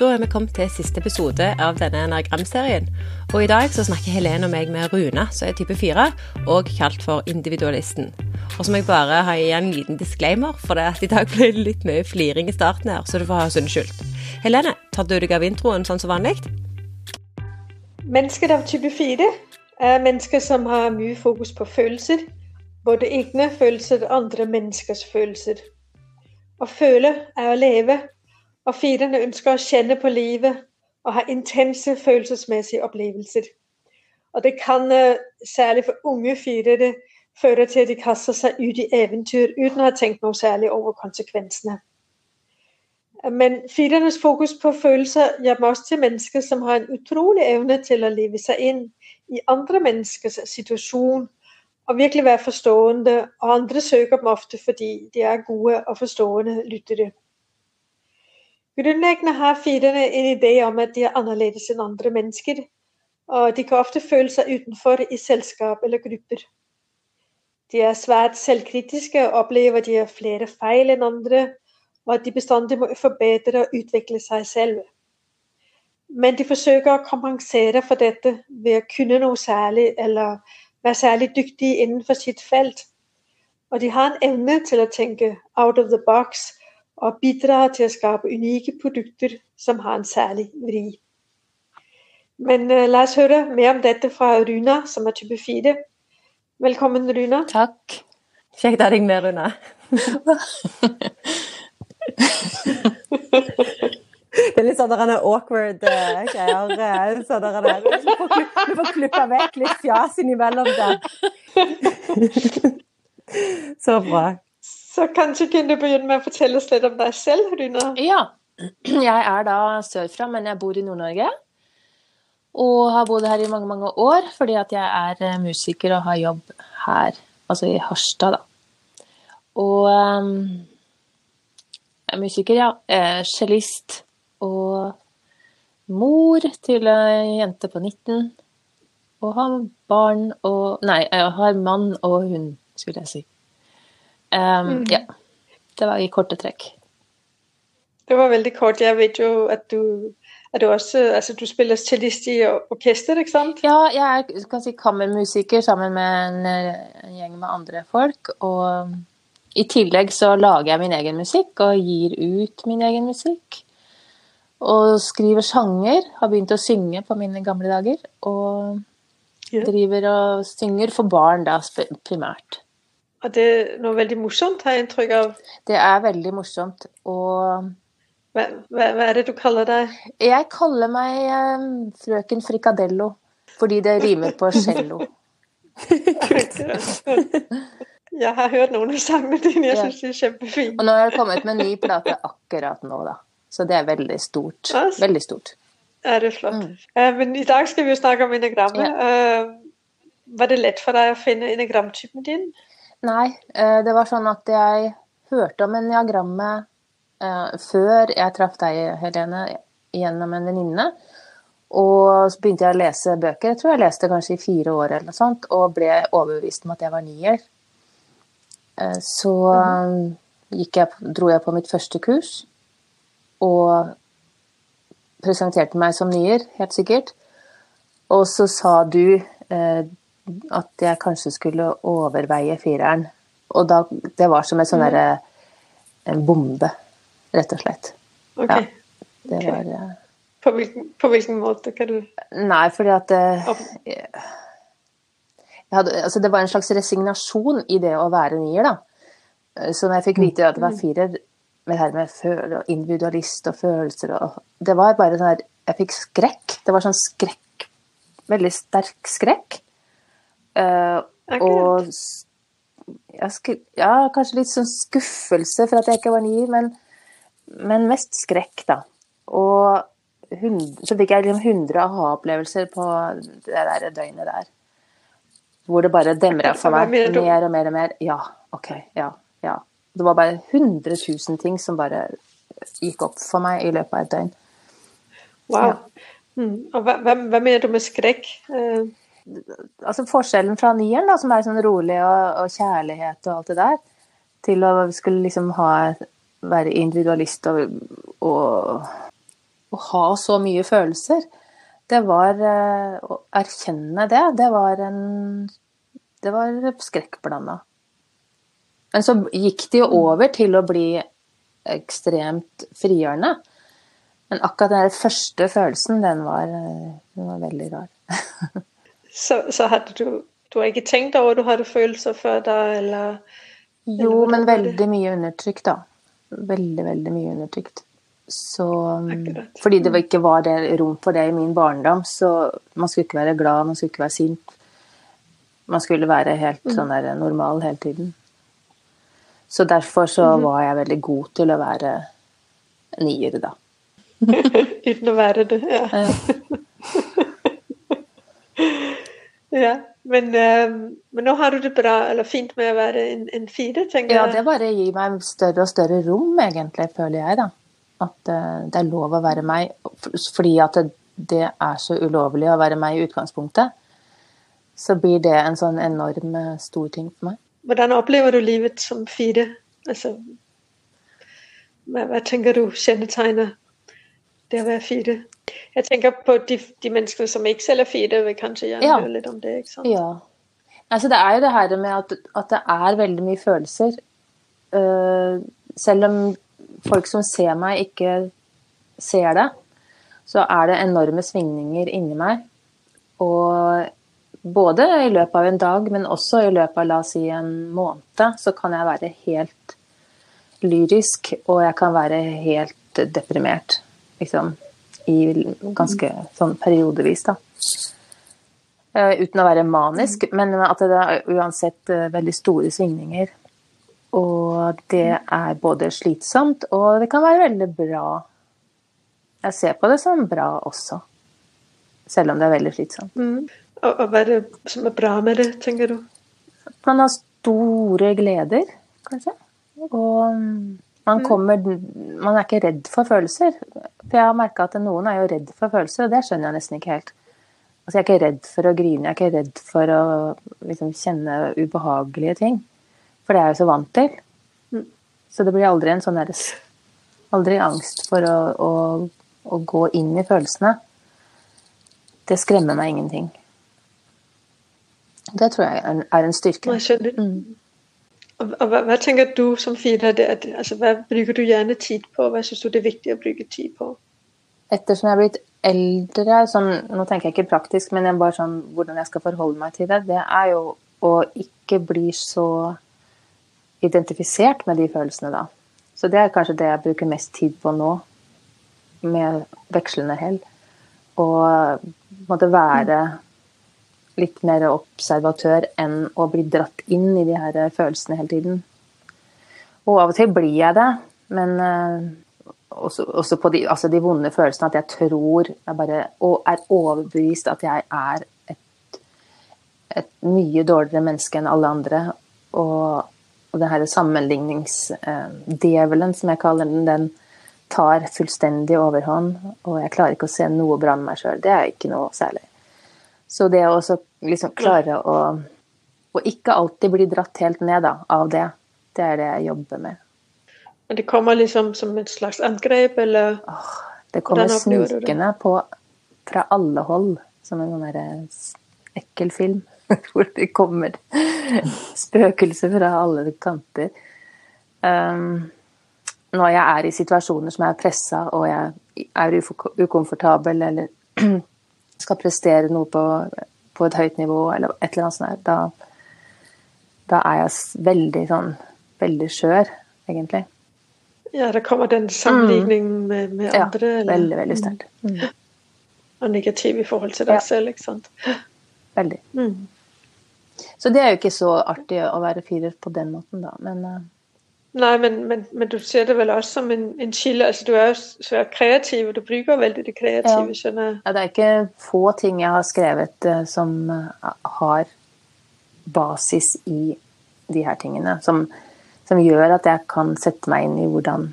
Da er vi kommet til siste episode av denne Enagramserien. Og i dag så snakker Helene og meg med Runa, som er type 4, og kalt for individualisten. Og så må jeg bare ha igjen en liten disclaimer, for det at i dag ble det litt mye fliring i starten her, så du får ha oss unnskyldt. Helene, tar du deg av introen sånn som vanlig? Mennesker av type 4 er mennesker som har mye fokus på følelser. Både egne følelser og andre menneskers følelser. Å føle er å leve, og firerne ønsker å kjenne på livet og ha intense følelsesmessige opplevelser. Og det kan øh, særlig for unge firere føre til at de kaster seg ut i eventyr uten å ha tenkt noe særlig over konsekvensene. Men firernes fokus på følelser gjør dem også til mennesker som har en utrolig evne til å leve seg inn i andre menneskers situasjon og virkelig være forstående. Og andre søker dem ofte fordi de er gode og forstående lyttere. Grunnleggende har firene en idé om at de er annerledes enn andre mennesker. Og de kan ofte føle seg utenfor i selskap eller grupper. De er svært selvkritiske og opplever at de har flere feil enn andre, og at de bestandig må forbedre og utvikle seg selv. Men de forsøker å kompensere for dette ved å kunne noe særlig eller være særlig dyktige innenfor sitt felt. Og de har en evne til å tenke out of the box og bidrar til å skape unike produkter som har en særlig vri. Men uh, la oss høre mer om dette fra Runa, som er type 4. Velkommen, Runa. Takk. Kjekt å ha deg med, Runa. Det er litt sånn der awkward uh, greier. Sånn der, du, får, du får klippa vekk litt fjas innimellom der. Så bra. Så kanskje kunne du begynne med å fortelle oss litt om deg selv, Runa? Ja. Jeg er da sørfra, men jeg bor i Nord-Norge. Og har bodd her i mange, mange år fordi at jeg er eh, musiker og har jobb her, altså i Harstad, da. Og um, jeg er musiker, ja. Cellist. Og mor til ei jente på 19. Og har barn og Nei, jeg har mann og hund, skulle jeg si. Um, mm. Ja. Det var i korte trekk. Det var veldig kort. Jeg vet jo at du, er du også altså du spiller cellist i orkester, ikke sant? Ja, jeg er kan si, kammermusiker sammen med en, en, gjeng med andre folk. Og i tillegg så lager jeg min egen musikk og gir ut min egen musikk. Og skriver sanger. Har begynt å synge på mine gamle dager. Og driver og synger for barn, da primært. Og det er noe veldig morsomt, har jeg inntrykk av? Det er veldig morsomt. Og hva, hva, hva, er det du kaller deg? Jeg kaller meg um, frøken Frikadello. Fordi det rimer på cello. jeg har hørt noen av sangene dine. Jeg syns de er kjempefine. Og nå har jeg kommet med en ny plate akkurat nå, da. Så det er veldig stort. Veldig stort. Ja, det er flott. Mm. Uh, men i dag skal vi jo snakke om enagrammet. Ja. Uh, var det lett for deg å finne enagramtypen din? Nei, eh, det var sånn at jeg hørte om en diagramme før jeg traff deg, Helene, gjennom en venninne. Og så begynte jeg å lese bøker. Jeg tror jeg leste kanskje i fire år eller noe sånt, og ble overbevist om at jeg var nier. Eh, så mm. jeg, dro jeg på mitt første kurs og presenterte meg som nier, helt sikkert. Og så sa du at jeg kanskje skulle overveie fireren. Og da, det var som sånn derre en bombe, rett og slett. Okay. Ja, det okay. var ja. på, hvilken, på, hvilken, måte kan du Nei, fordi at jeg, hadde, altså Det var en slags resignasjon i det å være nier, da. Eh, så når jeg fikk vite at det var mm. firer, med det her med føl og individualist og følelser og Det var bare sånn her Jeg fikk skrekk. Det var sånn skrekk Veldig sterk skrekk. Uh, og ja, kanskje litt sånn skuffelse for at jeg ikke var ny, men, men mest skrekk, da. Og så fikk jeg liksom 100 aha-opplevelser på det der døgnet der. Hvor det bare demra for meg mer og mer og mer. Ja, OK, ja, ja. Det var bare 100 000 ting som bare gikk opp for meg i løpet av et døgn. Wow. Ja. Mm. Og hva, hva, hva du med skrekk? Uh altså Forskjellen fra nieren, da, som er sånn rolig og, og, kjærlighet og alt det der, til å skulle liksom ha være individualist og, og og ha så mye følelser, det var eh, Å erkjenne det, det var en Det var skrekkblanda. Men så gikk det jo over til å bli ekstremt frigjørende. Men akkurat den første følelsen, den var, den var veldig rar. så, så hadde du Du har ikke tenkt over du hadde følelser før da, eller? Jo, men veldig mye undertrykt, da. Veldig, veldig mye undertrykt. Så Akkurat. Fordi det ikke var det, rom for det i min barndom, så man skulle ikke være glad, man skulle ikke være sint. Man skulle være helt mm. sånn der normal hele tiden. Så derfor så mm var jeg veldig god til å være nier, da. Uten å være det, ja. Ja. Men, uh, men, nå har du det bra, eller fint med å være en, en fire, tenker jeg. Ja, det bare gir meg større og større rom, egentlig, føler jeg, da. At uh, det er lov å være meg. Fordi at det, det, er så ulovlig å være meg i utgangspunktet. Så blir det en sånn enorm eh, stor ting for meg. Hvordan opplever du livet som fire? Altså, hva, hva tenker du kjennetegner det å være fire? Jeg tenker på de, de menneskene som ikke selger fire, vil kanskje gjerne ja. høre litt om det. ikke sant? Ja. Altså, det er jo det her med at, at det er veldig mye følelser. Uh, selv om folk som ser meg, ikke ser det, så er det enorme svingninger inni meg. Og både i løpet av en dag, men også i løpet av la oss si en måned, så kan jeg være helt lyrisk, og jeg kan være helt deprimert. Liksom. I ganske sånn periodevis, da. Uh, uten å være manisk, men at det er uansett uh, veldig store svingninger. Og det er både slitsomt, og det kan være veldig bra. Jeg ser på det som bra også, selv om det er veldig slitsomt. Mm. Og, hva er det som er bra med det, tenker du? Man har store gleder, kanskje. Og man, mm. kommer, man er ikke redd for følelser. For jeg har merka at noen er jo redd for følelser, og det skjønner jeg nesten ikke helt. Altså, jeg er ikke redd for å grine, jeg er ikke redd for å liksom, kjenne ubehagelige ting. For det er jeg jo så vant til. Mm. Så det blir aldri en sånn der Aldri angst for å, å, å gå inn i følelsene. Det skremmer meg ingenting. Det tror jeg er en, styrke. Jeg skjønner. Mm. Og hva, hva, tenker du som Fida? Altså, hva bruker du gjerne tid på? Hva syns du det er viktig å bruke tid på? Ettersom jeg er blitt eldre, sånn, nå tenker jeg ikke praktisk, men bare sånn, hvordan jeg skal forholde meg til det, det er jo å ikke bli så identifisert med de følelsene, da. Så det er kanskje det jeg bruker mest tid på nå, med vekslende hell. Å måtte være litt mer observatør enn å bli dratt inn i de her følelsene hele tiden. Og av og til blir jeg det, men uh, også, også, på de, altså de, vonde følelsene at jeg tror jeg bare, Og er overbevist at jeg er et, et mye dårligere menneske enn alle andre. Og, og den her sammenligningsdjevelen, uh, som jeg kaller den, den tar fullstendig overhånd. Og jeg klarer ikke å se noe bra med meg sjøl. Det er ikke noe særlig. Så det å liksom klare å, Og ikke alltid bli dratt helt ned da, av det, det er det jeg jobber med. Men det kommer liksom som et slags angrep, eller? Åh, det kommer snikende på fra alle hold, som en sånn ekkel film. Hvor det kommer spøkelser fra alle kanter. Um, når jeg er i situasjoner som er pressa, og jeg er ukomfortabel eller skal prestere noe på, på, et høyt nivå eller et eller annet sånt, da, da er jeg veldig sånn veldig skjør, egentlig. Ja, det kommer den sammenligningen mm. med, med, andre? Ja, veldig, veldig sterkt. Mm. Og negativ i forhold til deg ja. selv, ikke sant? Veldig. Mm. Så det er jo ikke så artig å være firer på den måten, da, men Nei, men, men, men, du ser det vel også som en, en kilde. Altså, du er jo svært kreativ, og du bruker veldig det kreative. Ja. Ja, det er ikke få ting jeg har skrevet uh, som uh, har basis i de her tingene. Som, som, gjør at jeg kan sette meg inn i hvordan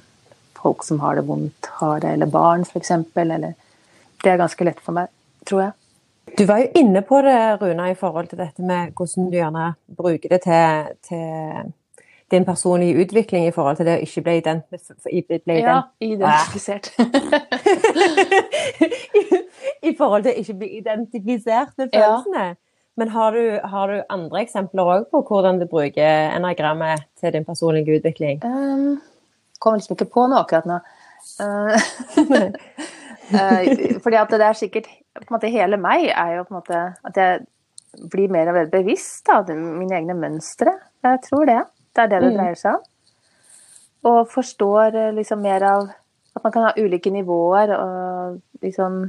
folk som har det vondt, har det. Eller barn, f.eks. Det er ganske lett for meg, tror jeg. Du var jo inne på det, Runa, i forhold til dette med hvordan du gjerne bruker det til, til din personlige utvikling i forhold til det å ikke bli, identifisert Ja, identifisert. I forhold til å ikke bli identifisert med følelsene. Ja. Men har du, har du, andre eksempler òg på hvordan du bruker enagrammet til din personlige utvikling? Um, kommer liksom ikke på noe akkurat nå. Uh, uh, fordi at det er sikkert på en måte Hele meg er jo på en måte at jeg blir mer og mer bevisst av mine egne mønstre. Jeg tror det. Det er det det mm. dreier seg om. Og forstår eh, liksom mer av at man kan ha ulike nivåer og liksom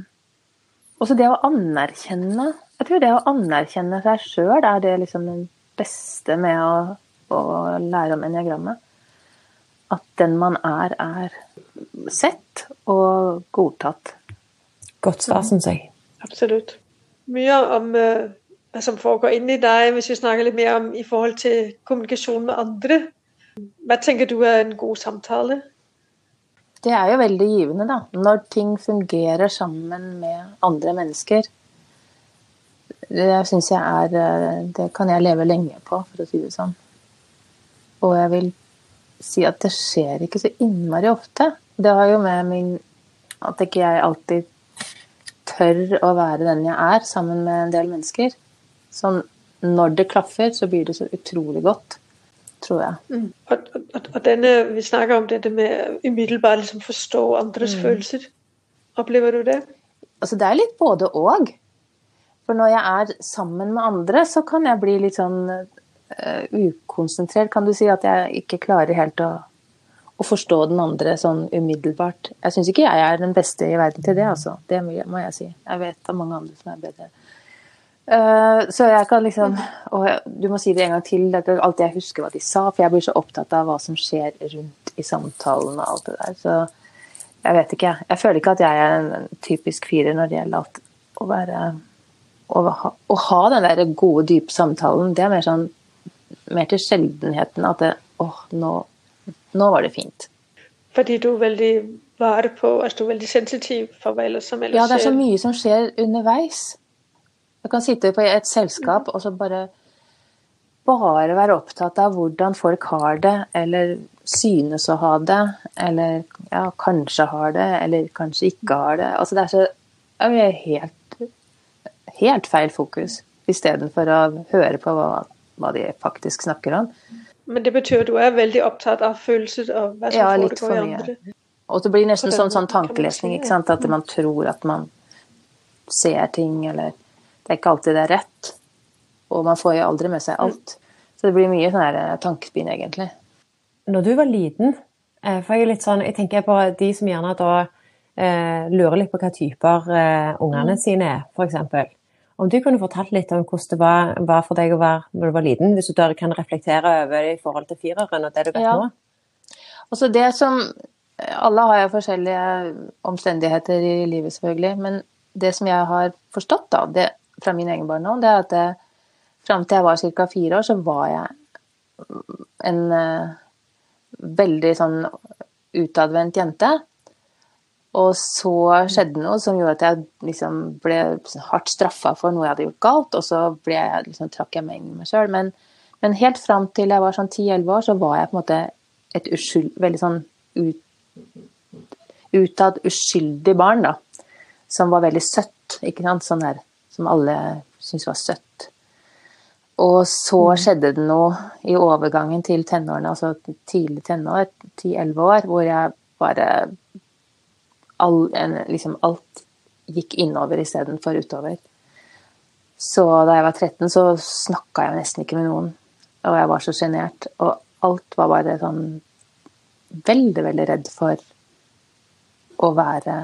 Også det å anerkjenne Jeg tror det å anerkjenne seg sjøl er det liksom det beste med å, å lære om eniagrammet. At den man er, er sett og godtatt. Godt svar, syns jeg. Absolutt. Mye om uh, hva som foregår inni deg, hvis vi snakker litt mer om i forhold til kommunikasjon med andre. Hva tenker du er en god samtale? Det er jo veldig givende, da. Når ting fungerer sammen med andre mennesker. Det syns jeg er eh, Det kan jeg leve lenge på, for å si det sånn. Og jeg vil si at det skjer ikke så innmari ofte. Det har jo med min At ikke jeg alltid tør å være den jeg er, sammen med en del mennesker. Sånn når det klaffer, så blir det så utrolig godt tror jeg. Mm. Og, og, og, denne, vi snakker om dette med umiddelbart liksom forstå andres mm. følelser. Opplever du det? Altså, det er litt både og. For når jeg er sammen med andre, så kan jeg bli litt sånn uh, ukonsentrert, kan du si. At jeg ikke klarer helt å, å forstå den andre sånn umiddelbart. Jeg syns ikke jeg er den beste i verden til det, altså. Det må jeg si. Jeg vet av mange andre som er bedre. Uh, så jeg kan liksom Og du må si det en gang til. Det er ikke alltid jeg husker hva de sa, for jeg blir så opptatt av hva som skjer rundt i samtalen og alt det der. Så jeg vet ikke, jeg. Føler ikke at jeg er en typisk firer når det gjelder alt å være Å ha, å ha den der gode, dype samtalen. Det er mer sånn Mer til sjeldenheten at det Åh, nå, nå var det fint. Fordi du er veldig vare på Altså du er veldig sensitiv for hva ellers som ellers Ja, det er så mye som skjer underveis. Jeg kan sitte på et selskap og så bare bare være opptatt av hvordan folk har det, eller synes å ha det, eller ja, kanskje har det, eller kanskje ikke har det. Altså det er så det er helt, helt feil fokus, istedenfor å høre på hva, hva, de faktisk snakker om. Men det betyr at du er veldig opptatt av følelser og hva som ja, foregår i andre? Og det blir nesten sånn, sånn tankelesning, ikke sant? at man tror at man ser ting, eller det er ikke alltid det er rett. Og man får jo aldri med seg alt. Så det blir mye sånn eh, tankespinn, egentlig. Når du var liten, eh, for jeg er litt sånn Jeg tenker på de som gjerne da eh, lurer litt på hva typer eh, ungene mm. sine er, f.eks. Om du kunne fortalt litt om hvordan det var, var, for deg å være når du var liten, hvis du da kan reflektere over det i forhold til fireren og det du vet ja. nå? Altså det som Alle har jo forskjellige omstendigheter i livet, selvfølgelig. Men det som jeg har forstått, da, det fra min egen barndom, det er at det, fram til jeg var ca. fire år, så var jeg en uh, veldig sånn utadvendt jente. Og så skjedde noe som gjorde at jeg liksom ble hardt straffa for noe jeg hadde gjort galt, og så ble jeg, liksom, trakk jeg meg inn i meg sjøl. Men, men, helt fram til jeg var sånn 10-11 år, så var jeg på en måte et uskyld, veldig sånn ut, utad uskyldig barn, da. Som var veldig søtt, ikke sant. Sånn der som alle syntes var søtt. Og så mm. skjedde det noe i overgangen til tenårene, altså tidlig tenår, 10-11 år, hvor jeg bare all, liksom alt gikk innover istedenfor utover. Så da jeg var 13, så snakka jeg nesten ikke med noen. Og jeg var så sjenert. Og alt var bare sånn veldig, veldig redd for å være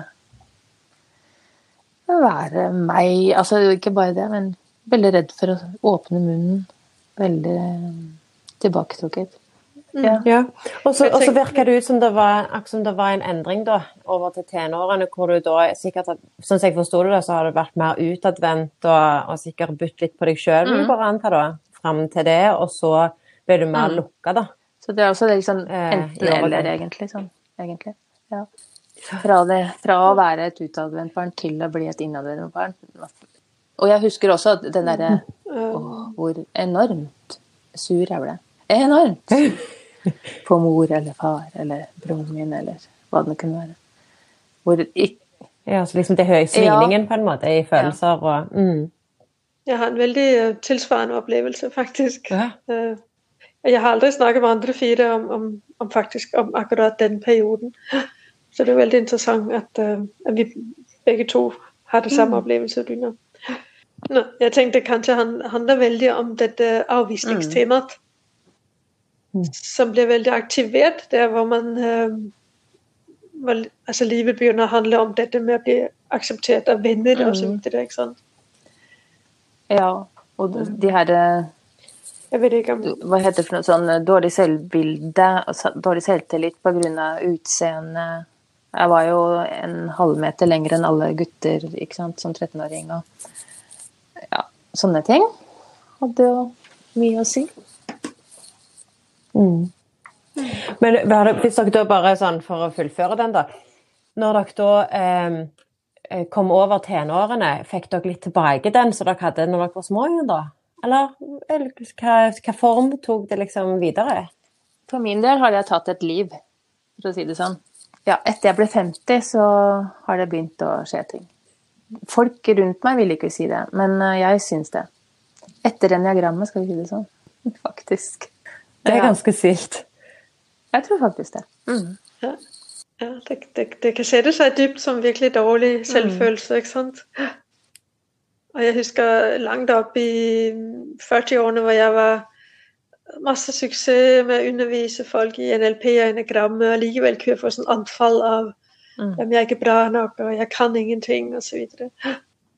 være meg. Altså ikke bare det, men veldig redd for å åpne munnen. Veldig tilbaketrukket. Mm. Ja. ja. Og så virker det ut som det, var, som det var en endring da, over til tenårene, hvor du da sikkert, sånn som jeg forsto det, så har du vært mer utadvendt og, og sikkert bytt litt på deg sjøl, mm. bare anta da, fram til det, og så ble du mer mm. lukka, da. Så det er også det liksom enten-eller, egentlig. Sånn, egentlig. Ja. Fra, det, fra å være et utadvendt barn til å bli et innadvendt barn. Og jeg husker også den derre Hvor enormt sur jeg ble. Enormt! På mor eller far eller broren min eller hva det kunne være. Hvor Ja, så liksom det høye svingningen på en måte i følelser og mm. Jeg har en veldig uh, tilsvarende opplevelse, faktisk. Ja. Uh, jeg har aldri snakket med andre fire om, om, om, faktisk, om akkurat den perioden. Så det er veldig interessant at, uh, at vi begge to har det samme mm. opplevelse. Dyna. Nå, jeg tenkte kanskje han handler veldig om dette avvisningstemaet. Mm. Som blir veldig aktivert der hvor man hvor, altså Livet begynner å handle om dette med å bli akseptert av venner mm. osv. Ikke sant? Ja, og de her Jeg vet ikke om Hva heter det for noe sånn dårlig selvbilde, dårlig selvtillit pga. utseendet. Jeg var jo en halvmeter lengre enn alle gutter ikke sant, som 13-åring. Og ja, sånne ting hadde jo mye å si. Mm. Men hvis dere da bare sånn for å fullføre den, da. Når dere da eh, Eh, kom over tenårene, fikk dere litt tilbake den som dere hadde når dere var små igjen, da? Eller, eller hva, hva, form tok det liksom videre? For min del har jeg tatt et liv, for å si det sånn. Ja, etter jeg ble 50, så har det begynt å skje ting. Folk rundt meg vil ikke si det, men eh, jeg syns det. Etter eniagrammet, skal vi si det sånn. Faktisk. Det er ganske sykt. Jeg tror faktisk det. Mm. Ja. Ja, det, det, det, kan sette seg dypt som virkelig dårlig mm. selvfølelse. ikke sant? Og jeg husker langt opp i 40-årene hvor jeg var masse suksess med å undervise folk i NLP og enagrammet, og likevel kunne jeg få sånn anfall av mm. jeg er ikke bra nok, og jeg kan ingenting, osv.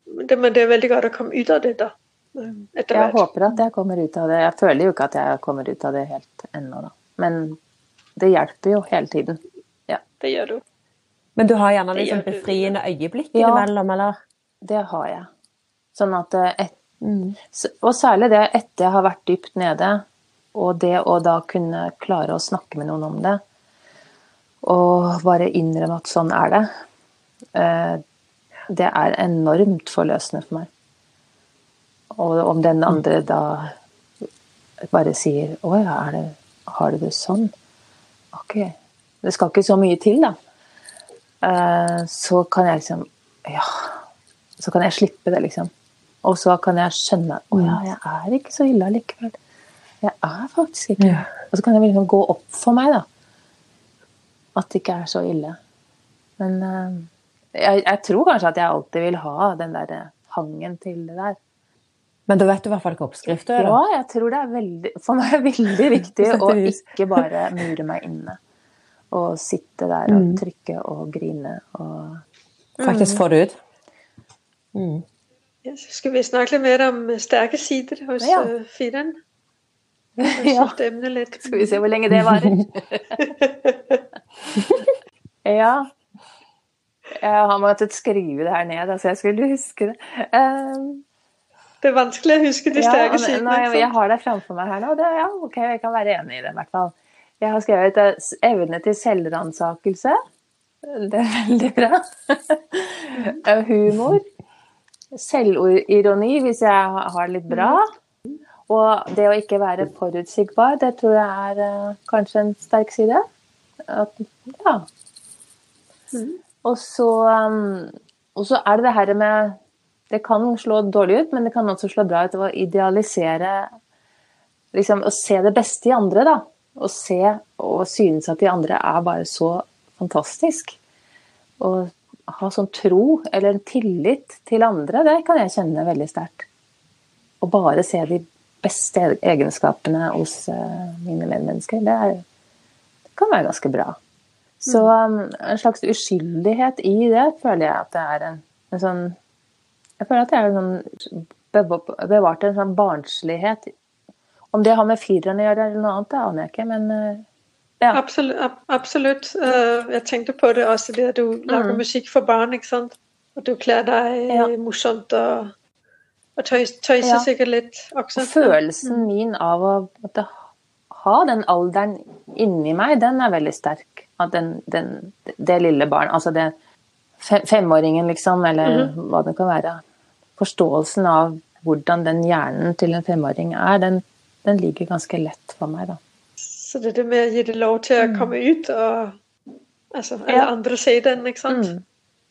Men, men det er veldig godt å komme ut av det, da. Jeg håper at jeg kommer ut av det. Jeg føler jo ikke at jeg kommer ut av det helt ennå, da. Men det hjelper jo hele tiden det gjør du. Men du har gjerne liksom befriende øyeblikk ja, innimellom, eller? Det har jeg. Sånn at eh, et, mm. Og særlig det etter jeg har vært dypt nede, og det å da kunne klare å snakke med noen om det, og bare innrømme at sånn er det, eh, det er enormt forløsende for meg. Og om den andre da bare sier 'Å ja, det, har du det sånn?' Ok, det skal ikke så mye til, da. Eh, så kan jeg liksom Ja. Så kan jeg slippe det, liksom. Og så kan jeg skjønne Å ja, jeg er ikke så ille allikevel. Jeg er faktisk ikke ja. Og så kan det liksom gå opp for meg, da. At det ikke er så ille. Men uh, jeg, jeg tror kanskje at jeg alltid vil ha den der eh, hangen til det der. Men da vet du i hvert fall ikke oppskriften er? Ja, jeg tror det er veldig, for meg er veldig viktig å ikke bare mure meg inne. Og sitte der og mm. trykke og grine og Faktisk få det ut. Mm. Ja, så skal vi snakke litt mer om sterke sider hos ja. uh, fireren. Ja. Skal vi se hvor lenge det varer. ja. Jeg har måttet skrive det her ned, altså jeg skulle huske det. Um, det er vanskelig å huske de sterke ja, sidene. Jeg, jeg har det framfor meg her nå. Det, ja, ok, jeg kan være enig i det, i hvert fall. Jeg har skrevet uh, 'evne til selvransakelse'. Det er veldig bra. Humor. Selvironi, hvis jeg har det litt bra. Og det å ikke være forutsigbar, det tror jeg er uh, kanskje en sterk side. At, ja. Mm. Og så, um, og så er det det her med Det kan slå dårlig ut, men det kan også slå bra ut å idealisere liksom, Å se det beste i andre, da å se og synes at de andre er bare så fantastisk. Å ha sånn tro eller en tillit til andre, det kan jeg kjenne veldig sterkt. Å bare se de beste egenskapene hos eh, mine medmennesker, det, er, det kan være ganske bra. Så mm. um, en slags uskyldighet i det føler jeg at det er en, en sånn Jeg føler at det er en sånn bevart en sånn barnslighet om det har med fireren å gjøre eller noe annet, det aner jeg ikke, men eh, ja. Absolutt. absolutt. Uh, jeg tenkte på det også, det at du lager mm. musikk for barn. ikke sant? At du kler deg ja. morsomt og, og tøyser ja. sikkert litt også. Og følelsen mm. min av å måtte ha den alderen inni meg, den er veldig sterk. At den, den, det lille barn, altså det femåringen, liksom, eller mm. hva det kan være. Forståelsen av hvordan den hjernen til en femåring er, den, den ligger ganske lett for meg, da. Så det er det med å gi det lov til å mm. komme ut, og altså, alle ja. andre se den, ikke sant? Mm.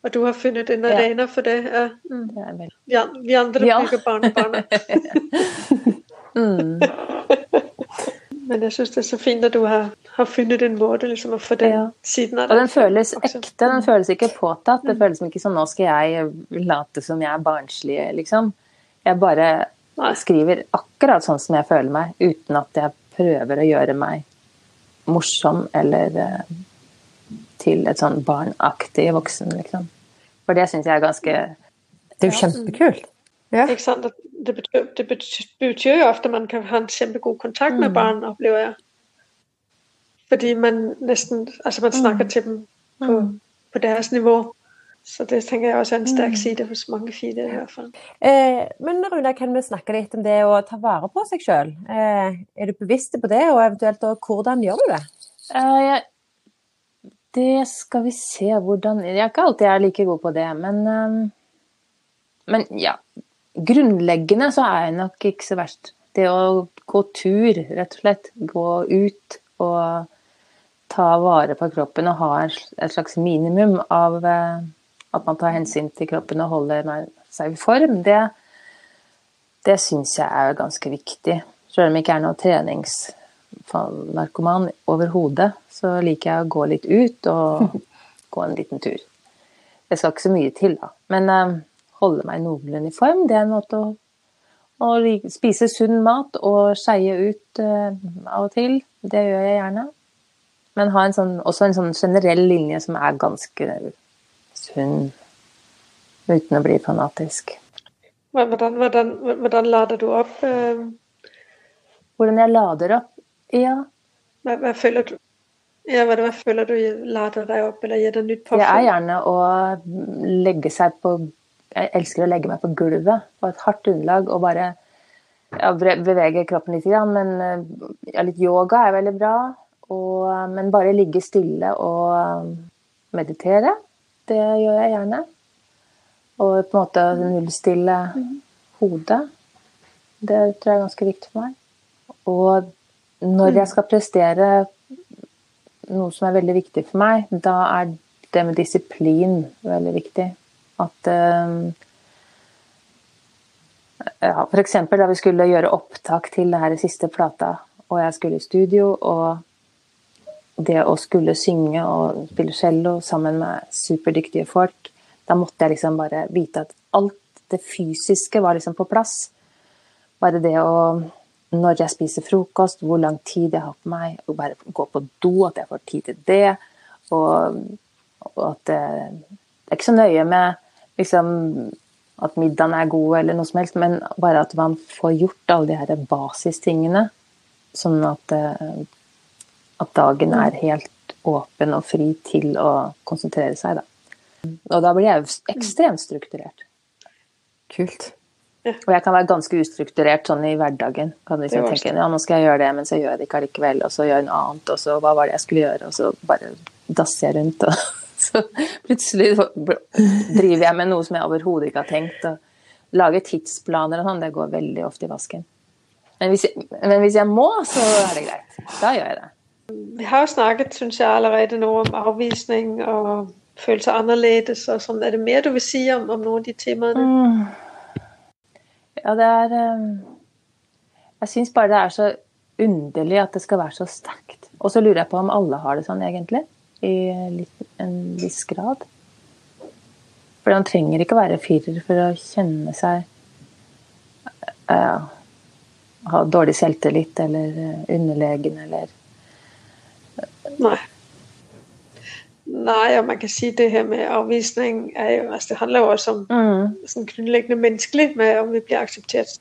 Og du har funnet en arena for det. Ja. Mm. Det er vel... Vi, vi andre Ja. bruker barnebarna. mm. Men jeg syns det er så fint at du har, har funnet en måte liksom, å få den Ja. siden av Og den føles også. ekte, den føles ikke påtatt. Det føles ikke som nå skal jeg late som jeg er barnslig, liksom. Jeg bare Nei. skriver akkurat sånn som jeg føler meg, uten at jeg prøver å gjøre meg morsom eller eh, til et sånn barnaktig voksen, liksom. For det syns jeg er ganske Det er jo kjempekult. Ja. Ikke sant? Det betyr, det betyr, jo ofte at man kan ha en kjempegod kontakt med Mm. barn, opplever jeg. Fordi man nesten Altså, man snakker til dem på, Mm. på deres nivå. Så det tenker jeg også er en sterk Mm. side hos mange fine, i hvert fall. Eh, men Runa, kan vi snakke litt om det å ta vare på seg sjøl? Eh, er du bevisst på det, og eventuelt og hvordan gjør du det? Eh, jeg, det skal vi se hvordan Jeg er ikke alltid er like god på det, men eh, Men ja. Grunnleggende så er jeg nok ikke så verst. Det å gå tur, rett og slett. Gå ut og ta vare på kroppen og ha et slags minimum av eh, at man tar hensyn til kroppen og holder seg i form, det, det syns jeg er ganske viktig. Selv om det ikke er noe treningsnarkoman overhodet, så liker jeg å gå litt ut og gå en liten tur. Det skal ikke så mye til, da. Men eh, holde meg noenlunde i form, det er en måte å, å spise sunn mat og skeie ut eh, av og til. Det gjør jeg gjerne. Men ha en sånn, også en sånn generell linje som er ganske sunn, uten å bli fanatisk. Hvordan, hvordan, hvordan lader du opp? eh, Hvordan jeg lader opp? Ja, Hva, hva føler du? Ja, hva, hva føler du lader deg opp, eller gir deg nytt Det er gjerne å legge seg på Jeg elsker å legge meg på gulvet på et hardt underlag og bare ja, bevege kroppen litt, men ja, litt yoga er veldig bra. Og, men bare ligge stille og meditere, det gjør jeg gjerne. Og på en måte nullstille hodet. Det tror jeg er ganske viktig for meg. Og når jeg skal prestere noe som er veldig viktig for meg, da er det med disiplin veldig viktig. At eh, ja, F.eks. da vi skulle gjøre opptak til det her siste plata, og jeg skulle i studio, og det å skulle synge og spille cello sammen med superdyktige folk, da måtte jeg liksom bare vite at alt det fysiske var liksom på plass. Bare det å Når jeg spiser frokost, hvor lang tid jeg har på meg, og bare gå på do, at jeg får tid til det. Og, og at det, det er ikke så nøye med liksom, at middagen er god eller noe som helst, men bare at man får gjort alle de her basistingene, sånn at, eh, at dagen er helt åpen og fri til å konsentrere seg. Da. Og da blir jeg ekstremt strukturert. Kult. Og jeg kan være ganske ustrukturert sånn i hverdagen. Kan liksom tenke ja, nå skal jeg gjøre det, men så gjør jeg det ikke allikevel. Og så gjør jeg noe annet, og så hva var det jeg skulle gjøre? Og så bare dasser jeg rundt. Og så plutselig driver jeg med noe som jeg overhodet ikke har tenkt. Og lager tidsplaner og sånn, det går veldig ofte i vasken. Men hvis, jeg, men hvis jeg må, så er det greit. Da gjør jeg det. Vi har jo snakket, synes jeg, allerede nå om avvisning og føle seg annerledes og sånn. Er det mer du vil si om, om noen av de temaene? Mm. Ja, det er eh, Jeg syns bare det er så underlig at det skal være så sterkt. Og så lurer jeg på om alle har det sånn, egentlig. I litt, en viss grad. For man trenger ikke å være firer for å kjenne seg uh, Ha dårlig selvtillit eller eh, underlegen eller Nei. Nei, og man kan si det her med avvisning er jo, altså det handler jo også om mm, grunnleggende menneskelig, med om vi blir akseptert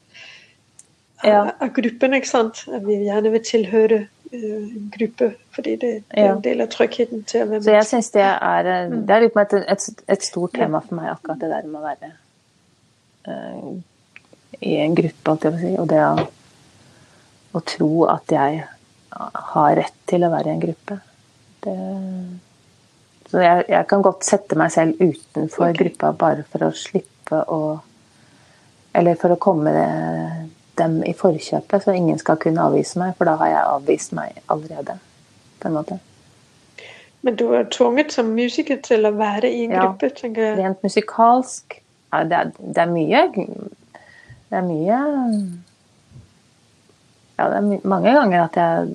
av, Ja. av gruppen. ikke sant? At vi gjerne vil tilhøre øh, en gruppe, fordi det, det er en del av tryggheten til å være Så jeg synes, det er Det er litt et, et, et stort tema for meg, akkurat det der med å være eh, i en gruppe, alt jeg vil si. Og det å, å tro at jeg har rett til å være i en gruppe. Det, jeg, jeg kan godt sette meg selv utenfor okay. gruppa bare for å slippe å Eller for å komme dem i forkjøpet, så ingen skal kunne avvise meg, for da har jeg avvist meg allerede. På en måte. Men du er tvunget som musiker til å være i en Ja. gruppe, tenker jeg. Rent musikalsk ja, det, er, det er mye Det er mye Ja, det er my mange ganger at jeg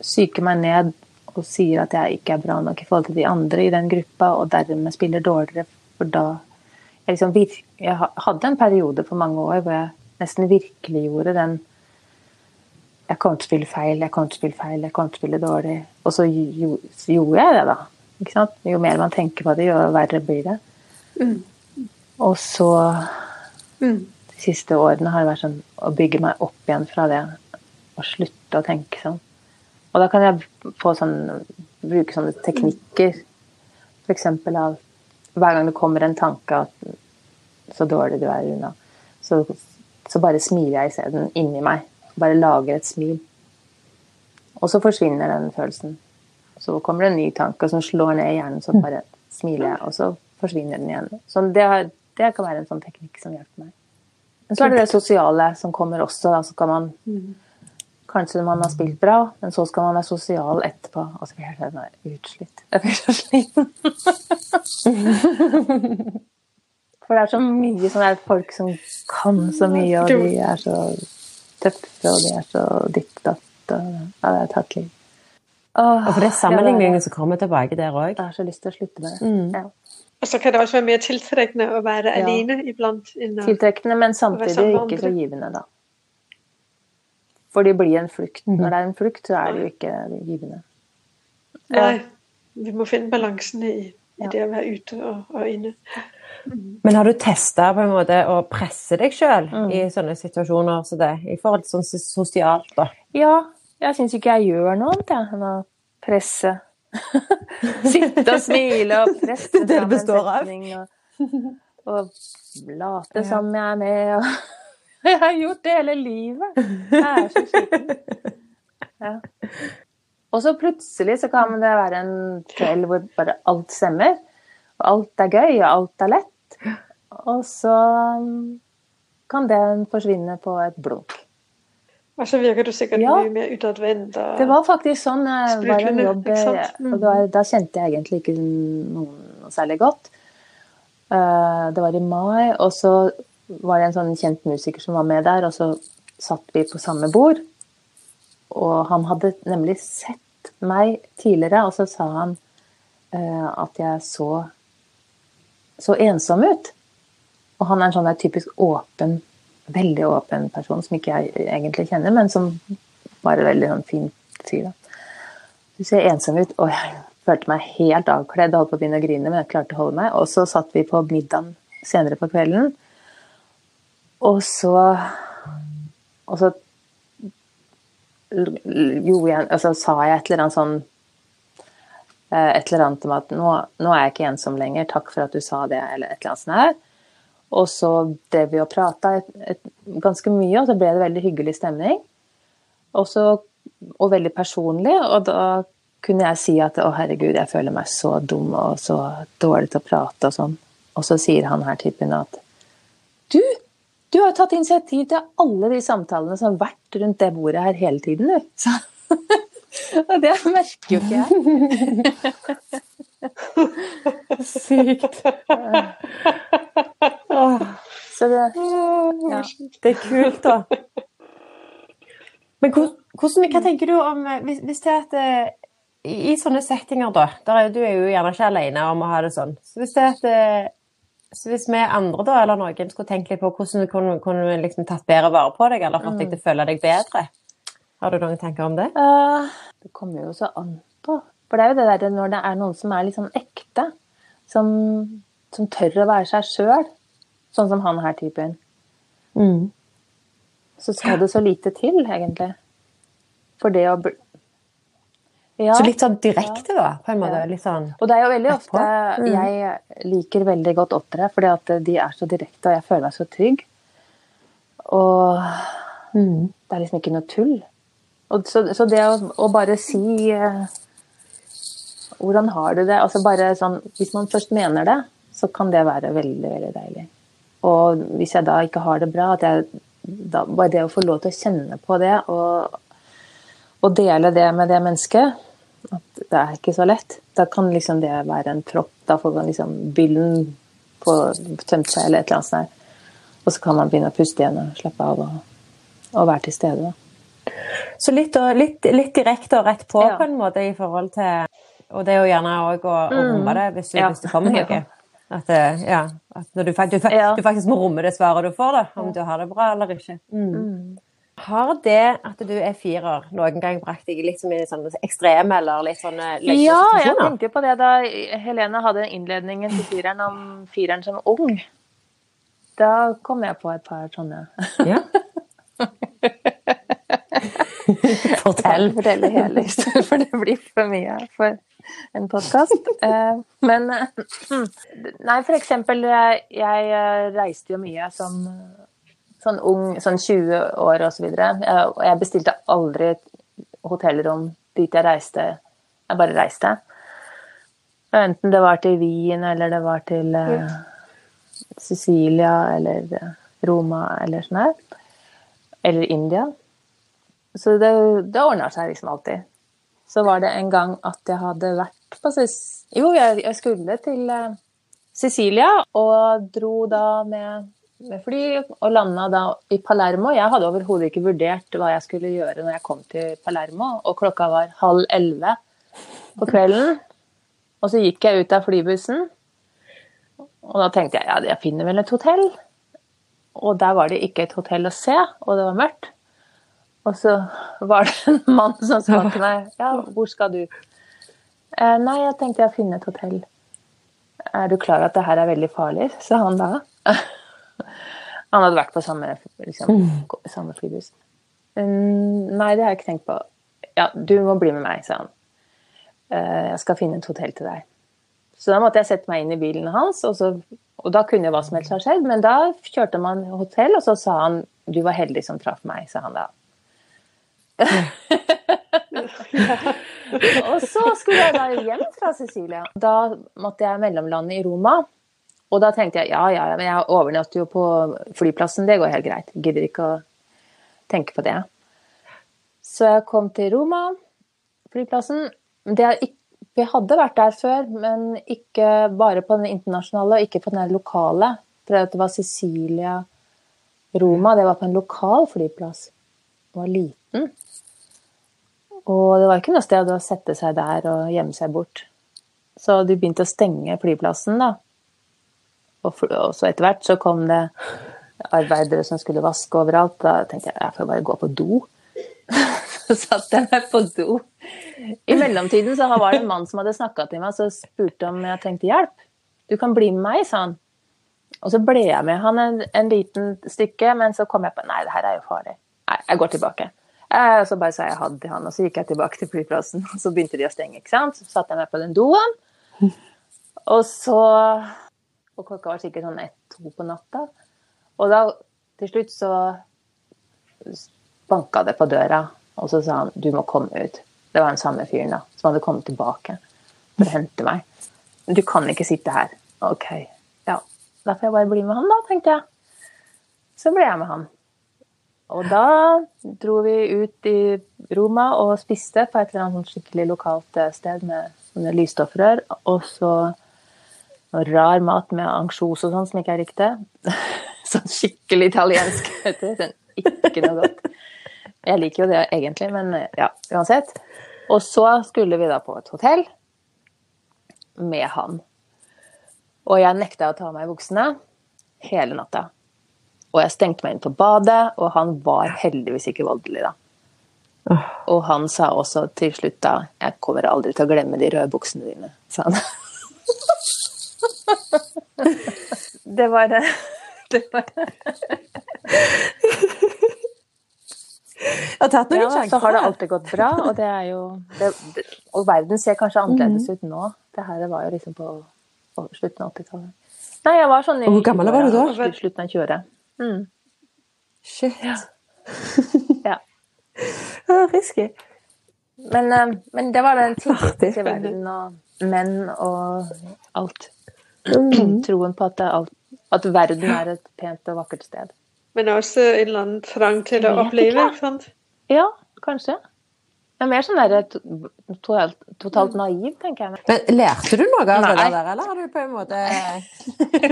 psyker meg ned og sier at jeg ikke er bra nok i forhold til de andre i den gruppa, og dermed spiller dårligere, for da Jeg, liksom virk, jeg hadde en periode på mange år hvor jeg nesten virkeliggjorde den Jeg kommer til å spille feil, jeg kommer til å spille feil, jeg kommer til å spille dårlig. Og så, jo, så gjorde jeg det, da. Jo mer man tenker på det, jo verre blir det. Og så Mm. de siste årene har det vært sånn å bygge meg opp igjen fra det. Og slutte å tenke sånn. Og da kan jeg få sånn, bruke sånne teknikker. F.eks. av hver gang det kommer en tanke at så dårlig du er, Runa, så, så bare smiler jeg isteden inni meg. Bare lager et smil. Og så forsvinner den følelsen. Så kommer det en ny tanke som slår ned i hjernen, så bare smiler jeg, og så forsvinner den igjen. Så det, har, det kan være en sånn teknikk som hjelper meg. Men så er det det sosiale som kommer også. Da, så kan man Kanskje man har spilt bra, men så skal man være sosial etterpå. Og så blir jeg sånn utslitt. Jeg blir så sliten. For det er så mye sånn der folk som kan så mye, og de er så tøffe, og de er så ditt datt. og- Ja, det er tatt liv. Og for det er sammenligningen som kommer tilbake der òg. Jeg har så lyst til å slutte med det. Mm. Ja. Og så kan det også være mer tiltrekkende å være Ja. alene iblant. Tiltrekkende, men samtidig ikke så givende, da. For det blir en flukt. Mhm. Når det er en flukt, så er det jo ikke givende. Nei, vi må finne balansen i, i Ja. det å være ute og, og inne. Men har du testa på en måte å presse deg sjøl Mm. i sånne situasjoner som det, i forhold til sånn sosialt, da? Ja, jeg syns ikke jeg gjør noe annet jeg, enn å presse. Sitte og smile og presse Det er det består av. Og, og late som jeg er med. Og jeg har gjort det hele livet. Jeg er så sliten. Ja. Og så plutselig så kan det være en kveld hvor bare alt stemmer. Og alt er gøy, og alt er lett. Og så um, kan den forsvinne på et blunk. Og så virker du sikkert Ja. mye mer utadvendt. Det var faktisk sånn. eh, var en jobb, eh, Mm. og da, da kjente jeg egentlig ikke noen noe særlig godt. Uh, Det var i mai, og så var det en sånn kjent musiker som var med der, og så satt vi på samme bord. Og han hadde nemlig sett meg tidligere, og så sa han uh, at jeg så så ensom ut. Og han er en sånn der typisk åpen, veldig åpen person som ikke jeg egentlig kjenner, men som bare veldig sånn fin fyr. da. Du ser ensom ut, og jeg følte meg helt avkledd og holdt på å begynne å grine, men jeg klarte å holde meg. Og så satt vi på middagen senere på kvelden, og så Og så gjorde jeg, altså, sa jeg et eller annet sånn eh, Et eller annet om at nå, nå er jeg ikke ensom lenger, takk for at du sa det, eller et eller annet sånt her. Og så drev vi og prata ganske mye, og så ble det veldig hyggelig stemning. Og, så, og veldig personlig, og da kunne jeg si at å herregud, jeg føler meg så dum og så dårlig til å prate og sånn. Og så sier han her typen at du, du har jo tatt initiativ til alle de samtalene som har vært rundt det bordet her hele tiden, du. Så, og det merker jo ikke jeg. Sykt. Så det, ja. Det er kult, da. Men hvordan, hva tenker du om eh, Hvis, hvis det er at eh, i, sånne settinger, da Du er jo gjerne ikke alene om å ha det sånn. Så hvis det er at eh, så hvis vi andre da, eller noen skulle tenke litt på hvordan du kunne, kunne liksom tatt bedre vare på deg, eller fått deg til å føle deg bedre, har du noen tanker om det? Uh, det kommer jo så an på. For det er jo det der når det er noen som er litt sånn ekte, som, som tør å være seg sjøl, sånn som han her typen, Mm. så skal det så lite til, egentlig. For det å ja. Så litt sånn direkte, da, på en måte. Litt sånn Og det er jo veldig ofte Mm. Jeg liker veldig godt åttere, fordi at de er så direkte, og jeg føler meg så trygg. Og mm. det er liksom ikke noe tull. Så, så det å, å bare si eh, Hvordan har du det? Altså bare sånn, Hvis man først mener det, så kan det være veldig, veldig deilig. Og hvis jeg da ikke har det bra, at jeg da, bare det å få lov til å kjenne på det og, og dele det med det mennesket, At det er ikke så lett. Da kan liksom det være en propp. Da får man liksom byllen på tømt seg eller et eller annet sånt. Og så kan man begynne å puste igjen og slappe av og, og være til stede. Da. Så litt, litt, litt, direkte og rett på ja. på en måte i forhold til Og det er jo gjerne òg å, å, mm. romme det hvis, ja. hvis det kommer noe. At, ja, at du, du, du, du, faktisk må romme det svaret du får, da, om du har det bra eller ikke. Mm. Har det at du er firer, noen gang brakt deg litt som i sånne ekstreme eller litt sånne Ja, jeg tenkte på det da Helene hadde innledningen til fireren om fireren som ung. Da kom jeg på et par sånne. Ja. Fortell. Fortell hele historien, for det blir for mye for en podkast. Eh, men Nei, for eksempel, jeg reiste jo mye som sånn ung, sånn 20 år og så videre. Og jeg bestilte aldri hotellrom dit jeg reiste. Jeg bare reiste. Enten det var til Wien, eller det var til uh, Sicilia, eller uh, Roma, eller sånn her. Eller India. Så det, det ordna seg liksom alltid. Så var det en gang at jeg hadde vært på Jo, jeg, jeg skulle til uh, Sicilia, og dro da med med fly og landa da i Palermo. Jeg hadde overhodet ikke vurdert hva jeg skulle gjøre når jeg kom til Palermo, og klokka var halv elleve på kvelden. Og så gikk jeg ut av flybussen, og da tenkte jeg ja, jeg finner vel et hotell. Og der var det ikke et hotell å se, og det var mørkt. Og så var det en mann som sa til meg ja, hvor skal du? Eh, nei, jeg tenkte jeg finner et hotell. Er du klar at det her er veldig farlig? sa han da. Han hadde vært på samme, liksom, mm. samme flybuss. Um, nei, det har jeg ikke tenkt på. Ja, du må bli med meg, sa han. Uh, jeg skal finne et hotell til deg. Så da måtte jeg sette meg inn i bilen hans, og, så, og da kunne hva som helst ha skjedd. Men da kjørte man hotell, og så sa han du var heldig som traff meg, sa han da. og så skulle jeg da hjem fra Sicilia. Da måtte jeg mellomlande i Roma. Og da tenkte jeg ja, ja, men jeg overnatter jo på flyplassen, det går helt greit. Jeg gidder ikke å tenke på det. Så jeg kom til Roma, flyplassen. Ikke, vi hadde vært der før, men ikke bare på den internasjonale, og ikke på den lokale. For det var Sicilia, Roma. Det var på en lokal flyplass. Den var liten. Og det var ikke noe sted å sette seg der og gjemme seg bort. Så de begynte å stenge flyplassen, da. Og, så etter hvert så kom det arbeidere som skulle vaske overalt. Da tenkte jeg jeg får bare gå på do. så satt jeg meg på do. I mellomtiden så var det en mann som hadde snakka til meg og spurte om jeg trengte hjelp. Du kan bli med meg, sa han. Og så ble jeg med han en, en liten stykke, men så kom jeg på nei, det her er jo farlig. Nei, jeg går tilbake. Og så bare sa jeg ha det til han, og så gikk jeg tilbake til flyplassen. Og så begynte de å stenge, ikke sant. Så satte jeg meg på den doen. Og så og klokka var sikkert sånn ett-to på natta. Og da til slutt så banka det på døra, og så sa han du må komme ut. Det var den samme fyren da, som hadde kommet tilbake for å hente meg. Du kan ikke sitte her. Ok, ja. Da får jeg bare bli med han, da, tenkte jeg. Så ble jeg med han. Og da dro vi ut i Roma og spiste på et eller annet skikkelig lokalt eh, sted med sånne lysstoffrør. Og så noe rar mat med ansjos og sånn som ikke jeg likte. sånn skikkelig italiensk, vet du. Sånn, ikke noe godt. Jeg liker jo det egentlig, men ja, uansett. Og så skulle vi da på et hotell med han. Og jeg nekta å ta av meg buksene hele natta. Og jeg stengte meg inn på badet, og han var heldigvis ikke voldelig da. Og han sa også til slutt da 'Jeg kommer aldri til å glemme de røde buksene dine', sa han. det var det. det, var det. Jeg har tatt noen ja, sjanser. Så har det alltid gått bra, og det er jo det, det, Og verden ser kanskje annerledes mm. ut nå. Det her var jo liksom på, på slutten av 80-tallet. Nei, jeg var sånn i Hvor gammel var du da? Slutten av 20-åra. Mm. Shit. Ja. ja. Risky. Men, eh, men, det var den tidligste verden og menn og alt. Mm. Troen på at, alt, at, verden er et pent og vakkert sted. Men også en eller annen trang til å oppleve, ikke sant? Ja, kanskje. Det er mer sånn der, totalt, totalt naiv, tenker jeg. Men Lærte du noe av Nei. det der, eller har du på en måte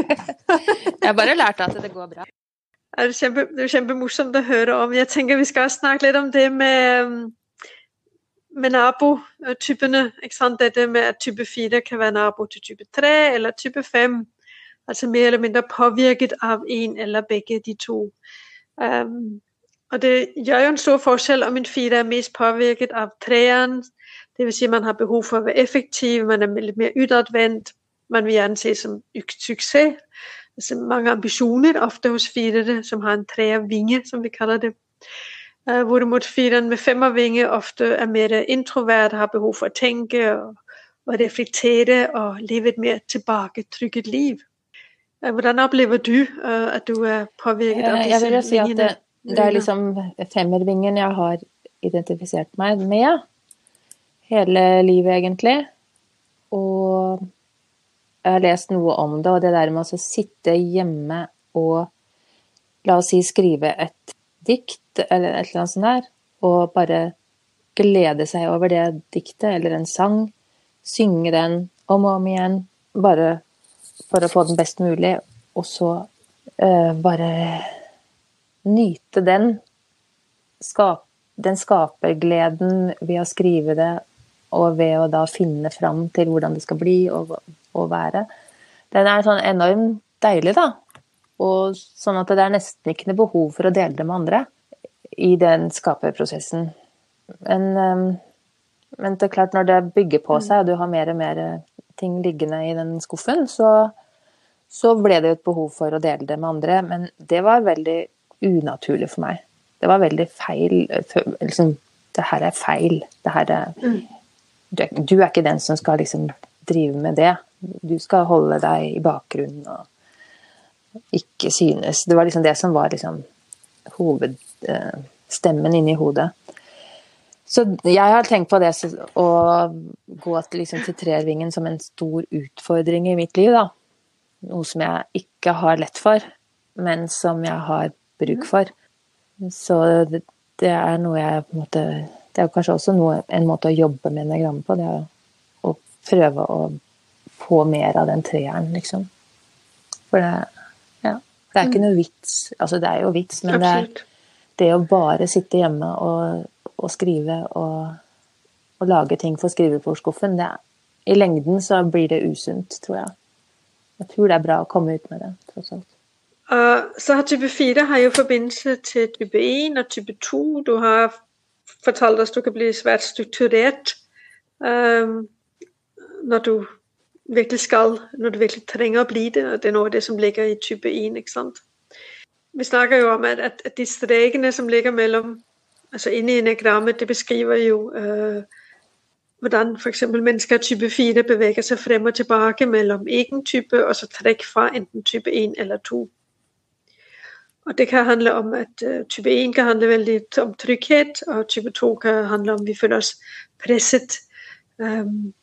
Jeg bare lært at det går bra. Det er, kjempe, det er kjempemorsomt å høre om. Jeg tenker vi skal snakke litt om det med, med nabotypene. Dette med at type 4 kan være nabo til type 3 eller type 5. Altså mer eller mindre påvirket av en eller begge de to. Um, og det gjør jo en stor forskjell om en fire er mest påvirket av treeren. Dvs. Si man har behov for å være effektiv, man er litt mer utadvendt. Man vil gjerne se som suksess. Altså mange ambisjoner ofte hos firere som har en treervinge, som vi kaller det. Uh, hvorimot fireren med femmervinge ofte er mer introvert, har behov for å tenke og, og reflektere og leve et mer tilbaketrykket liv. Uh, hvordan opplever du uh, at du er påvirket av disse vingene? Si at det, det er liksom femmervingen jeg har identifisert meg med hele livet, egentlig. Og jeg har lest noe om det, og det der med å sitte hjemme og la oss si skrive et dikt eller et eller annet sånt der, og bare glede seg over det diktet eller en sang, synge den om og om igjen, bare for å få den best mulig, og så uh, bare nyte den. Skap, den skapergleden ved å skrive det, og ved å da finne fram til hvordan det skal bli og, og være. Den er sånn enormt deilig, da. Og sånn at det er nesten ikke noe behov for å dele det med andre i den skaperprosessen. Men, ehm, men det er klart, når det bygger på seg, og du har mer og mer ting liggende i den skuffen, så, så ble det jo et behov for å dele det med andre. Men det var veldig unaturlig for meg. Det var veldig feil. Liksom, det her er feil. Det her er, mm. du, er, du, er, ikke den som skal liksom drive med det. Du skal holde deg i bakgrunnen og ikke synes. Det var liksom det som var liksom hovedstemmen eh, inni hodet. Så jeg har tenkt på det å gå til, liksom, til trervingen som en stor utfordring i mitt liv. da. Noe som jeg ikke har lett for, men som jeg har bruk for. Så det, det er noe jeg på en måte Det er kanskje også noe, en måte å jobbe med enagrammet på. Det er å prøve å få mer av den treeren, liksom. For det, det er ikke noe vits. Altså, det er jo vits, men det er det å bare sitte hjemme og, og skrive og, og, lage ting for skrivebordskuffen, det er I lengden så blir det usunt, tror jeg. Jeg tror det er bra å komme ut med det, tross alt. Uh, så har type 4 har jo forbindelse til type 1 og type 2. Du har fortalt oss du kan bli svært strukturert um, når du virkelig skal, når du virkelig trenger å bli det. og Det er noe av det som ligger i type 1. ikke sant? Vi snakker jo om at, at, de strekene som ligger mellom altså Inne i enagrammet, det beskriver jo øh, hvordan f.eks. mennesker type 4 beveger seg frem og tilbake mellom egen type og så trekk fra enten type 1 eller 2. Og det kan handle om at uh, type 1 kan handle veldig om trygghet, og type 2 kan handle om at vi føler oss presset. Um,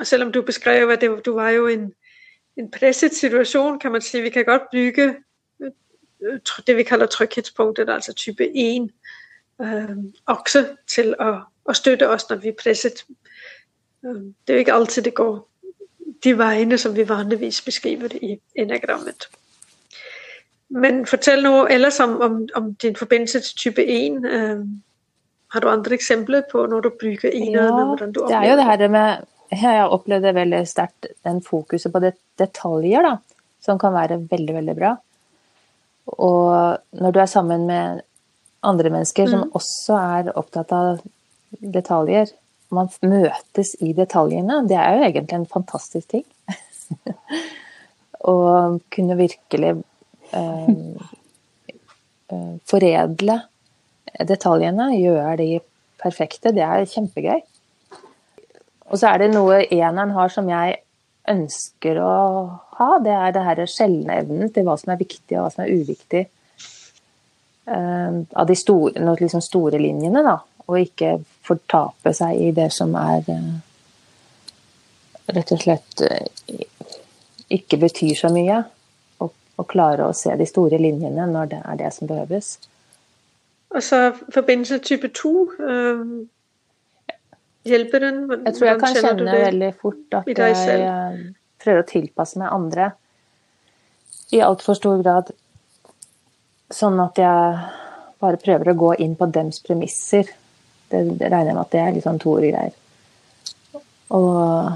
og selvom du beskrev at det, du var jo en, en presset situasjon, kan man si vi kan godt bygge øh, det vi kaller trygghetspunktet, altså type 1, øh, også til å, å, støtte oss når vi er presset. Um, det er jo ikke alltid det går de veiene som vi vanligvis beskriver det i enagrammet. Men fortell noe ellers om, om, om din forbindelse til type 1. Øh, har du andre eksempler på når du bruker enerne? Ja, hvordan du det er jo det her med Jeg har opplevd det veldig sterkt, den fokuset på det, detaljer, da, som kan være veldig, veldig bra. Og når du er sammen med andre mennesker mm. som også er opptatt av detaljer, man møtes i detaljene, det er jo egentlig en fantastisk ting. Å kunne virkelig Eh, eh, foredle detaljene, gjøre de perfekte. Det er kjempegøy. Og så er det noe eneren har som jeg ønsker å ha. Det er det her sjeldne evnen til hva som er viktig og hva som er uviktig. Uh, av de store, liksom store, linjene, da. Og ikke fortape seg i det som er uh, rett og slett uh, ikke betyr så mye å klare å se de store linjene når det er det som behøves. Og så forbindelse type 2? Hjelper den? Jeg tror jeg kan kjenne veldig fort at jeg eh, prøver å tilpasse meg andre i altfor stor grad. Sånn at jeg bare prøver å gå inn på dems premisser. Det, det regner jeg med at det er litt sånn Tore-greier. Og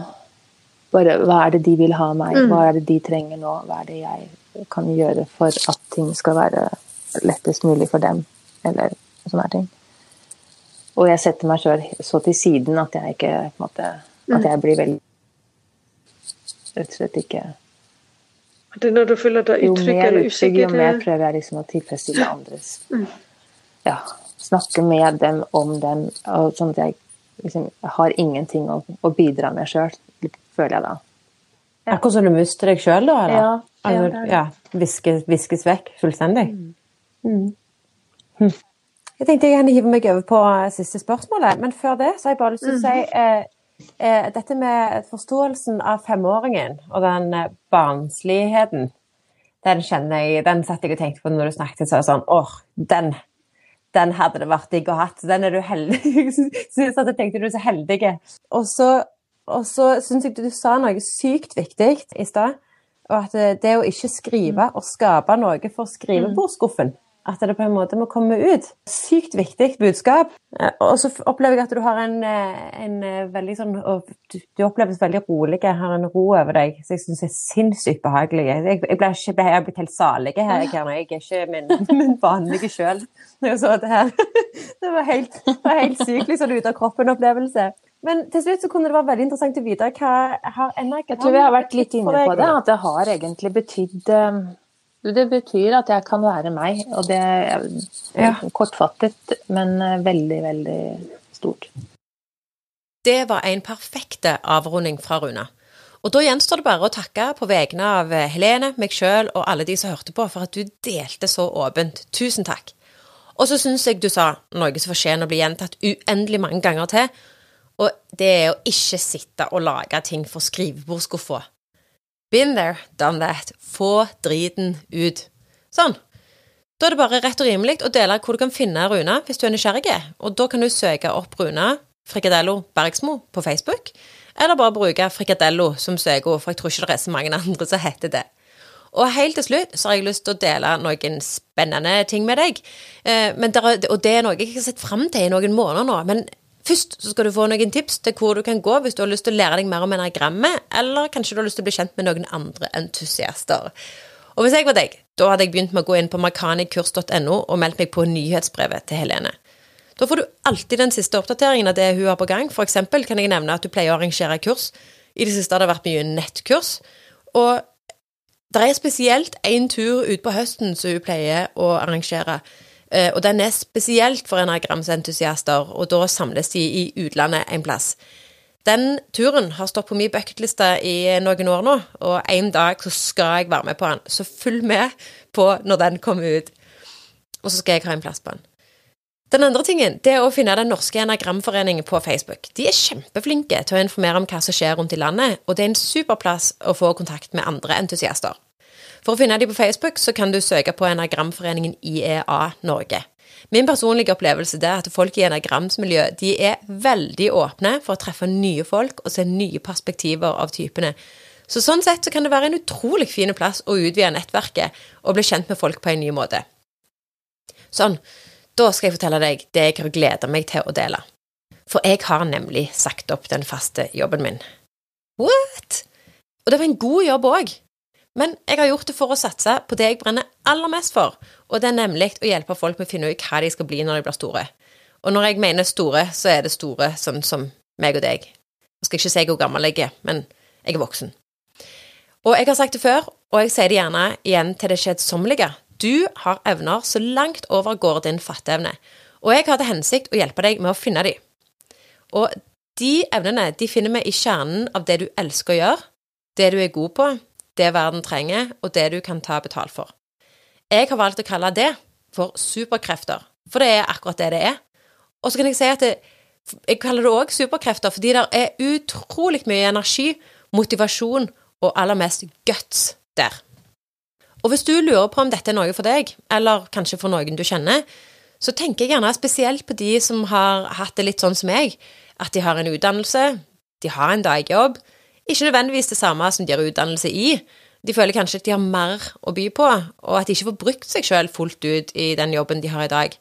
bare hva er det de vil ha av meg? Mm. Hva er det de trenger nå? Hva er det jeg kan gjøre for at ting skal være lettest mulig for dem? Eller sånne ting. Og jeg setter meg sjøl så til siden at jeg ikke på en måte, At mm. jeg blir veldig Rett og slett ikke det er når du føler deg utrygg eller usikker? Jo mer prøver jeg liksom å tilfredsstille andres mm. Ja. Snakke med dem om dem, og sånn at jeg liksom har ingenting å, å bidra med sjøl, føler jeg da. Ja. Akkurat som du mister deg sjøl, da? Eller? Ja. Altså, ja, ja viskes, viskes, vekk fullstendig? Mm. Mm. Jeg tenkte jeg gjerne hive meg over på siste spørsmålet, men før det så har jeg bare lyst til å si mhm. eh, eh, dette med forståelsen av femåringen og den eh, barnsligheten. Den kjenner jeg, den satt jeg og tenkte på når du snakket, så sånn åh, den, den hadde det vært digg å hatt. Den er du heldig så at jeg tenkte du er så heldig. Og så, og så syns jeg du sa noe sykt viktig i stad. Og at det å ikke skrive og skape noe for skrivebordsskuffen at det på en måte må komme ut. Sykt viktig budskap. Eh, og så opplever jeg at du har en, eh, en eh, veldig sånn Du oppleves veldig rolig, har en ro over deg som jeg syns er sinnssykt behagelig. Jeg, jeg, ble ikke, jeg blitt helt salig her, jeg, her. Jeg er ikke min, min vanlige sjøl når jeg så det her. Det var helt, det helt sykt liksom ut av kroppen-opplevelse. Men til slutt så kunne det være veldig interessant å vite hva har NRK Jeg tror vi har vært litt inne på det, at det har egentlig betydd det betyr at jeg kan være meg, og det er ja. kortfattet, men eh, veldig, veldig stort. Det var en perfekte avrunding fra Runa. Og da gjenstår det bare å takke på vegne av eh, Helene, meg sjøl og alle de som hørte på, for at du delte så åpent. Tusen takk. Og så syns jeg du sa noe som fortjener å bli gjentatt uendelig mange ganger til, og det er å ikke sitte og lage ting for skrivebordsskuffa. Been there, done that. Få driten ut. Sånn. Da er det bare rett og rimelig å dele hvor du kan finne Runa hvis du er nysgjerrig, og da kan du søke opp Runa Frikadello Bergsmo på Facebook, eller bare bruke Frikadello som søkeord, for jeg tror ikke det er så mange andre som heter det. Og helt til slutt så har jeg lyst til å dele noen spennende ting med deg. Eh, der, og det er noe jeg ikke har sett fram til i noen måneder nå. Men Først så skal du få noen tips til hvor du kan gå hvis du har lyst til å lære deg mer om enagrammet, eller kanskje du har lyst til å bli kjent med noen andre entusiaster. Og hvis jeg var deg, da hadde jeg begynt med å gå inn på makanikurs.no og meldt meg på nyhetsbrevet til Helene. Da får du alltid den siste oppdateringen av det hun har på gang. For eksempel kan jeg nevne at du pleier å arrangere kurs. I det siste har det vært mye nettkurs. Og det er spesielt én tur utpå høsten som hun pleier å arrangere. Eh, og den er spesielt for enagramsentusiaster, og da samles de i utlandet en plass. Den turen har stått på min bucketliste i noen år nå, og en dag så skal jeg være med på den. Så følg med på når den kommer ut. Og så skal jeg ha en plass på den. Den andre tingen det er å finne Den norske enagramforening på Facebook. De er kjempeflinke til å informere om hva som skjer rundt i landet, og det er en super plass å få kontakt med andre entusiaster. For å finne dem på Facebook så kan du søke på Enagramforeningen IEA Norge. Min personlige opplevelse er at folk i enagramsmiljø de er veldig åpne for å treffe nye folk og se nye perspektiver av typene. Så sånn sett så kan det være en utrolig fin plass å utvide nettverket og bli kjent med folk på en ny måte. Sånn, da skal jeg fortelle deg det jeg har gleda meg til å dele. For jeg har nemlig sagt opp den faste jobben min. What? Og det var en god jobb òg. Men jeg har gjort det for å satse på det jeg brenner aller mest for, og det er nemlig å hjelpe folk med å finne ut hva de skal bli når de blir store. Og når jeg mener store, så er det store sånn som meg og deg. Jeg skal ikke si hvor gammel jeg er, men jeg er voksen. Og jeg har sagt det før, og jeg sier det gjerne igjen til det kjedsommelige. Du har evner så langt over går din fatteevne, og jeg har til hensikt å hjelpe deg med å finne dem. Og de evnene de finner vi i kjernen av det du elsker å gjøre, det du er god på, det verden trenger, og det du kan ta betalt for. Jeg har valgt å kalle det for superkrefter, for det er akkurat det det er. Og så kan jeg si at det, jeg kaller det òg superkrefter fordi det er utrolig mye energi, motivasjon og aller mest guts der. Og hvis du lurer på om dette er noe for deg, eller kanskje for noen du kjenner, så tenker jeg gjerne spesielt på de som har hatt det litt sånn som meg, at de har en utdannelse, de har en dagjobb, ikke nødvendigvis det samme som de har utdannelse i. De føler kanskje at de har mer å by på, og at de ikke får brukt seg sjøl fullt ut i den jobben de har i dag.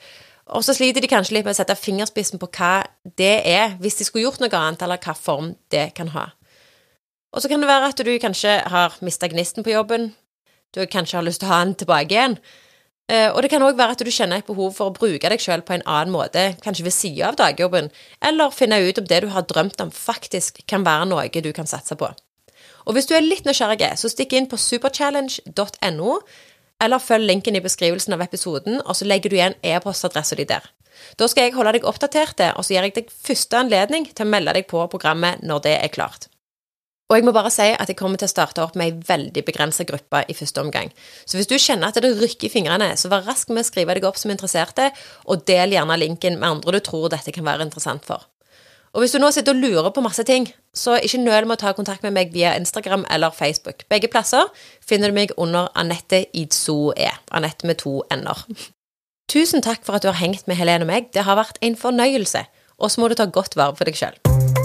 Og så sliter de kanskje litt med å sette fingerspissen på hva det er, hvis de skulle gjort noe annet, eller hva form det kan ha. Og så kan det være at du kanskje har mista gnisten på jobben, du kanskje har lyst til å ha den tilbake igjen, og det kan òg være at du kjenner et behov for å bruke deg sjøl på en annen måte, kanskje ved sida av dagjobben, eller finne ut om det du har drømt om, faktisk kan være noe du kan satse på. Og hvis du er litt nysgjerrig, så stikk inn på superchallenge.no, eller følg linken i beskrivelsen av episoden, og så legger du igjen e-postadressa di der. Da skal jeg holde deg oppdatert, og så gir jeg deg første anledning til å melde deg på programmet når det er klart. Og jeg må bare si at jeg kommer til å starte opp med ei veldig begrensa gruppe i første omgang. Så hvis du kjenner at det rykker i fingrene, så vær rask med å skrive deg opp som interesserte, og del gjerne linken med andre du tror dette kan være interessant for. Og hvis du nå sitter og lurer på masse ting, så ikke nøl med å ta kontakt med meg via Instagram eller Facebook. Begge plasser finner du meg under Anette Idsoe. Anette med to n-er. Tusen takk for at du har hengt med Helene og meg. Det har vært en fornøyelse. Og så må du ta godt vare på deg sjøl.